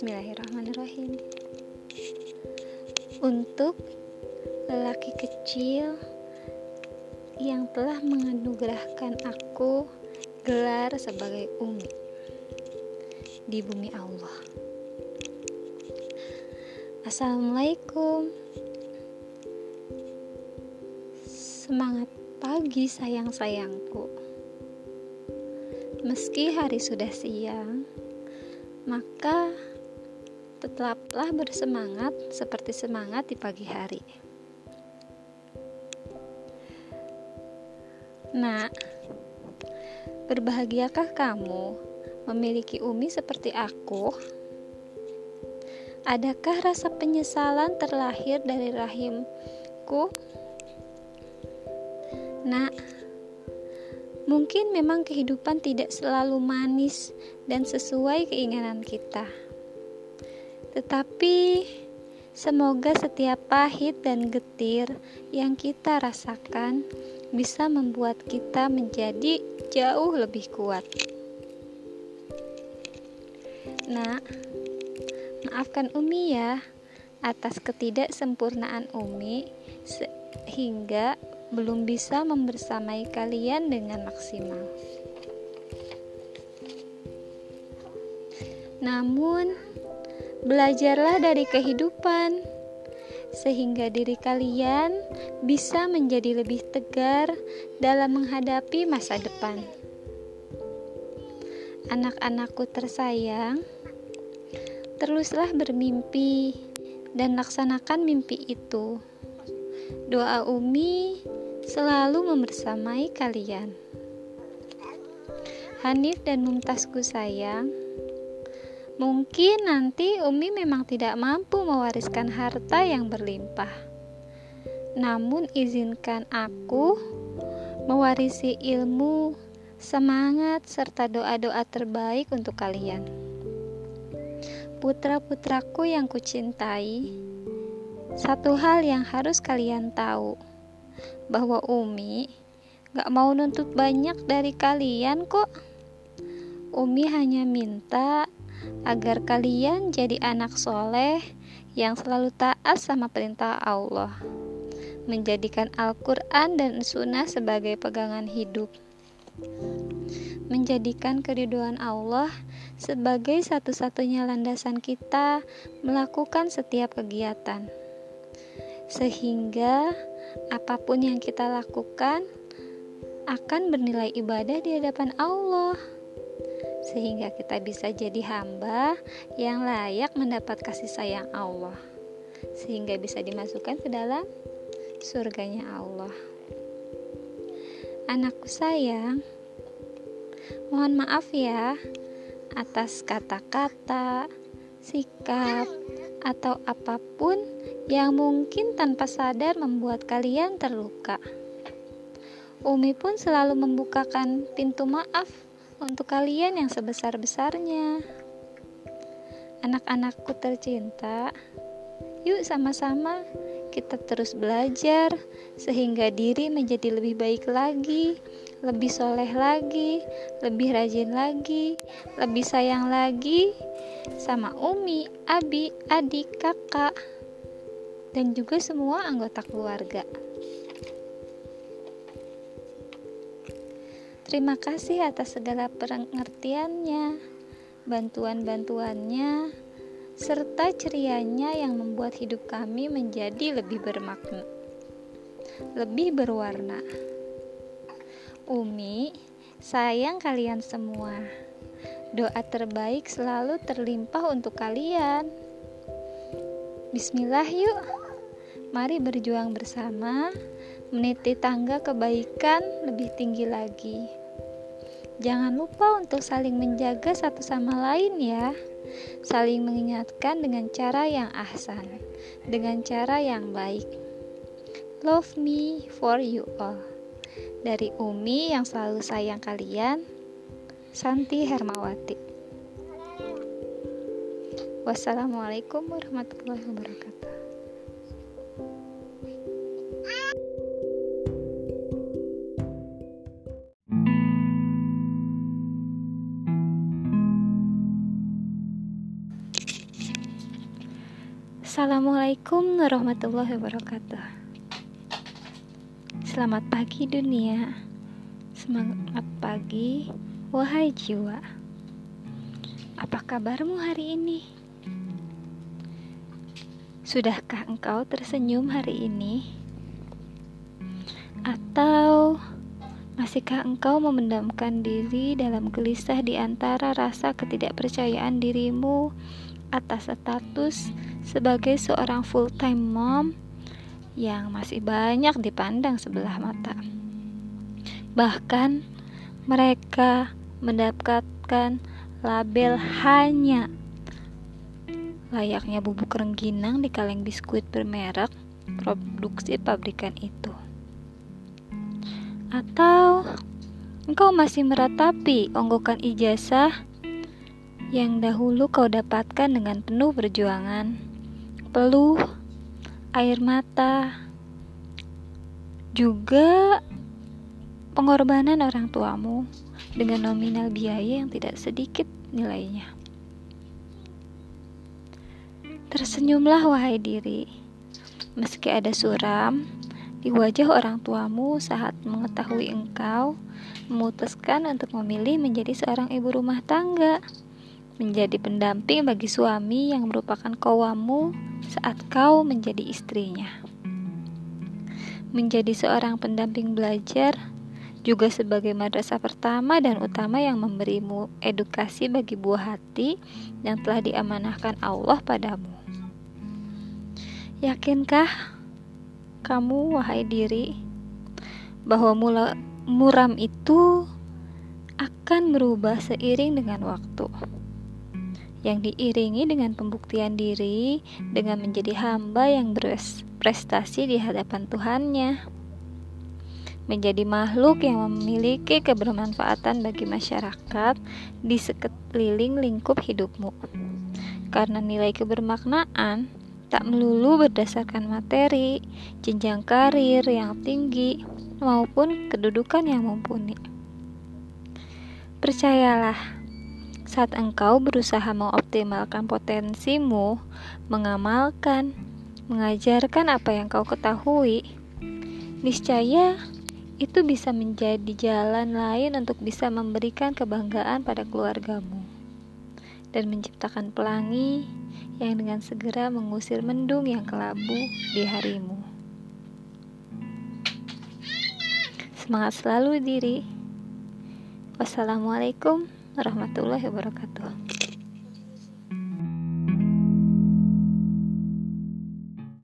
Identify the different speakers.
Speaker 1: Bismillahirrahmanirrahim. Untuk lelaki kecil yang telah menganugerahkan aku gelar sebagai umi di bumi Allah. Assalamualaikum. Semangat pagi sayang-sayangku. Meski hari sudah siang, maka tetaplah bersemangat seperti semangat di pagi hari. Nak, berbahagiakah kamu memiliki Umi seperti aku? Adakah rasa penyesalan terlahir dari rahimku? Nak, mungkin memang kehidupan tidak selalu manis dan sesuai keinginan kita. Tetapi semoga setiap pahit dan getir yang kita rasakan bisa membuat kita menjadi jauh lebih kuat. Nah, maafkan Umi ya atas ketidaksempurnaan Umi sehingga belum bisa membersamai kalian dengan maksimal. Namun, belajarlah dari kehidupan sehingga diri kalian bisa menjadi lebih tegar dalam menghadapi masa depan. Anak-anakku tersayang, teruslah bermimpi dan laksanakan mimpi itu. Doa Umi selalu membersamai kalian. Hanif dan Mumtazku sayang, Mungkin nanti Umi memang tidak mampu mewariskan harta yang berlimpah. Namun izinkan aku mewarisi ilmu, semangat, serta doa-doa terbaik untuk kalian. Putra-putraku yang kucintai, satu hal yang harus kalian tahu, bahwa Umi gak mau nuntut banyak dari kalian kok. Umi hanya minta agar kalian jadi anak soleh yang selalu taat sama perintah Allah, menjadikan Al-Quran dan Sunnah sebagai pegangan hidup, menjadikan keriduan Allah sebagai satu-satunya landasan kita melakukan setiap kegiatan, sehingga apa pun yang kita lakukan akan bernilai ibadah di hadapan Allah sehingga kita bisa jadi hamba yang layak mendapat kasih sayang Allah sehingga bisa dimasukkan ke dalam surganya Allah anakku sayang mohon maaf ya atas kata-kata sikap atau apa pun yang mungkin tanpa sadar membuat kalian terluka. Umi pun selalu membukakan pintu maaf untuk kalian yang sebesar-besarnya. Anak-anakku tercinta, yuk sama-sama kita terus belajar sehingga diri menjadi lebih baik lagi, lebih soleh lagi, lebih rajin lagi, lebih sayang lagi sama Umi, Abi, adik, kakak, dan juga semua anggota keluarga. Terima kasih atas segala pengertiannya, bantuan-bantuannya, serta cerianya yang membuat hidup kami menjadi lebih bermakna, lebih berwarna. Umi, sayang kalian semua. Doa terbaik selalu terlimpah untuk kalian. Bismillah yuk. Mari berjuang bersama meniti tangga kebaikan lebih tinggi lagi. Jangan lupa untuk saling menjaga satu sama lain ya. Saling mengingatkan dengan cara yang ahsan, dengan cara yang baik. Love me for you all. Dari Umi yang selalu sayang kalian, Santi Hermawati. Wassalamualaikum warahmatullahi wabarakatuh. Assalamualaikum warahmatullahi wabarakatuh. Selamat pagi dunia. Semangat pagi, wahai jiwa. Apa kabarmu hari ini? Sudahkah engkau tersenyum hari ini? Atau masihkah engkau memendamkan diri dalam gelisah di antara rasa ketidakpercayaan dirimu atas status sebagai seorang full-time mom yang masih banyak dipandang sebelah mata. Bahkan mereka mendapatkan label hanya layaknya bubuk rengginang di kaleng biskuit bermerek produksi pabrikan itu. Atau engkau masih meratapi onggokan ijazah yang dahulu kau dapatkan dengan penuh perjuangan, peluh, air mata, juga pengorbanan orang tuamu dengan nominal biaya yang tidak sedikit nilainya. Tersenyumlah wahai diri, meski ada suram di wajah orang tuamu saat mengetahui engkau memutuskan untuk memilih menjadi seorang ibu rumah tangga menjadi pendamping bagi suami yang merupakan kawamu saat kau menjadi istrinya. Menjadi seorang pendamping belajar juga sebagai madrasah pertama dan utama yang memberimu edukasi bagi buah hati yang telah diamanahkan Allah padamu. Yakinkah kamu, wahai diri, bahwa mula, muram itu akan berubah seiring dengan waktu? Yang diiringi dengan pembuktian diri dengan menjadi hamba yang berprestasi di hadapan Tuhannya menjadi makhluk yang memiliki kebermanfaatan bagi masyarakat di sekeliling lingkup hidupmu. Karena nilai kebermaknaan tak melulu berdasarkan materi, jenjang karir yang tinggi, maupun kedudukan yang mumpuni. Percayalah, saat engkau berusaha mengoptimalkan potensimu, mengamalkan, mengajarkan apa yang kau ketahui, niscaya itu bisa menjadi jalan lain untuk bisa memberikan kebanggaan pada keluargamu dan menciptakan pelangi yang dengan segera mengusir mendung yang kelabu di harimu. Semangat selalu diri. Wassalamualaikum warahmatullahi wabarakatuh.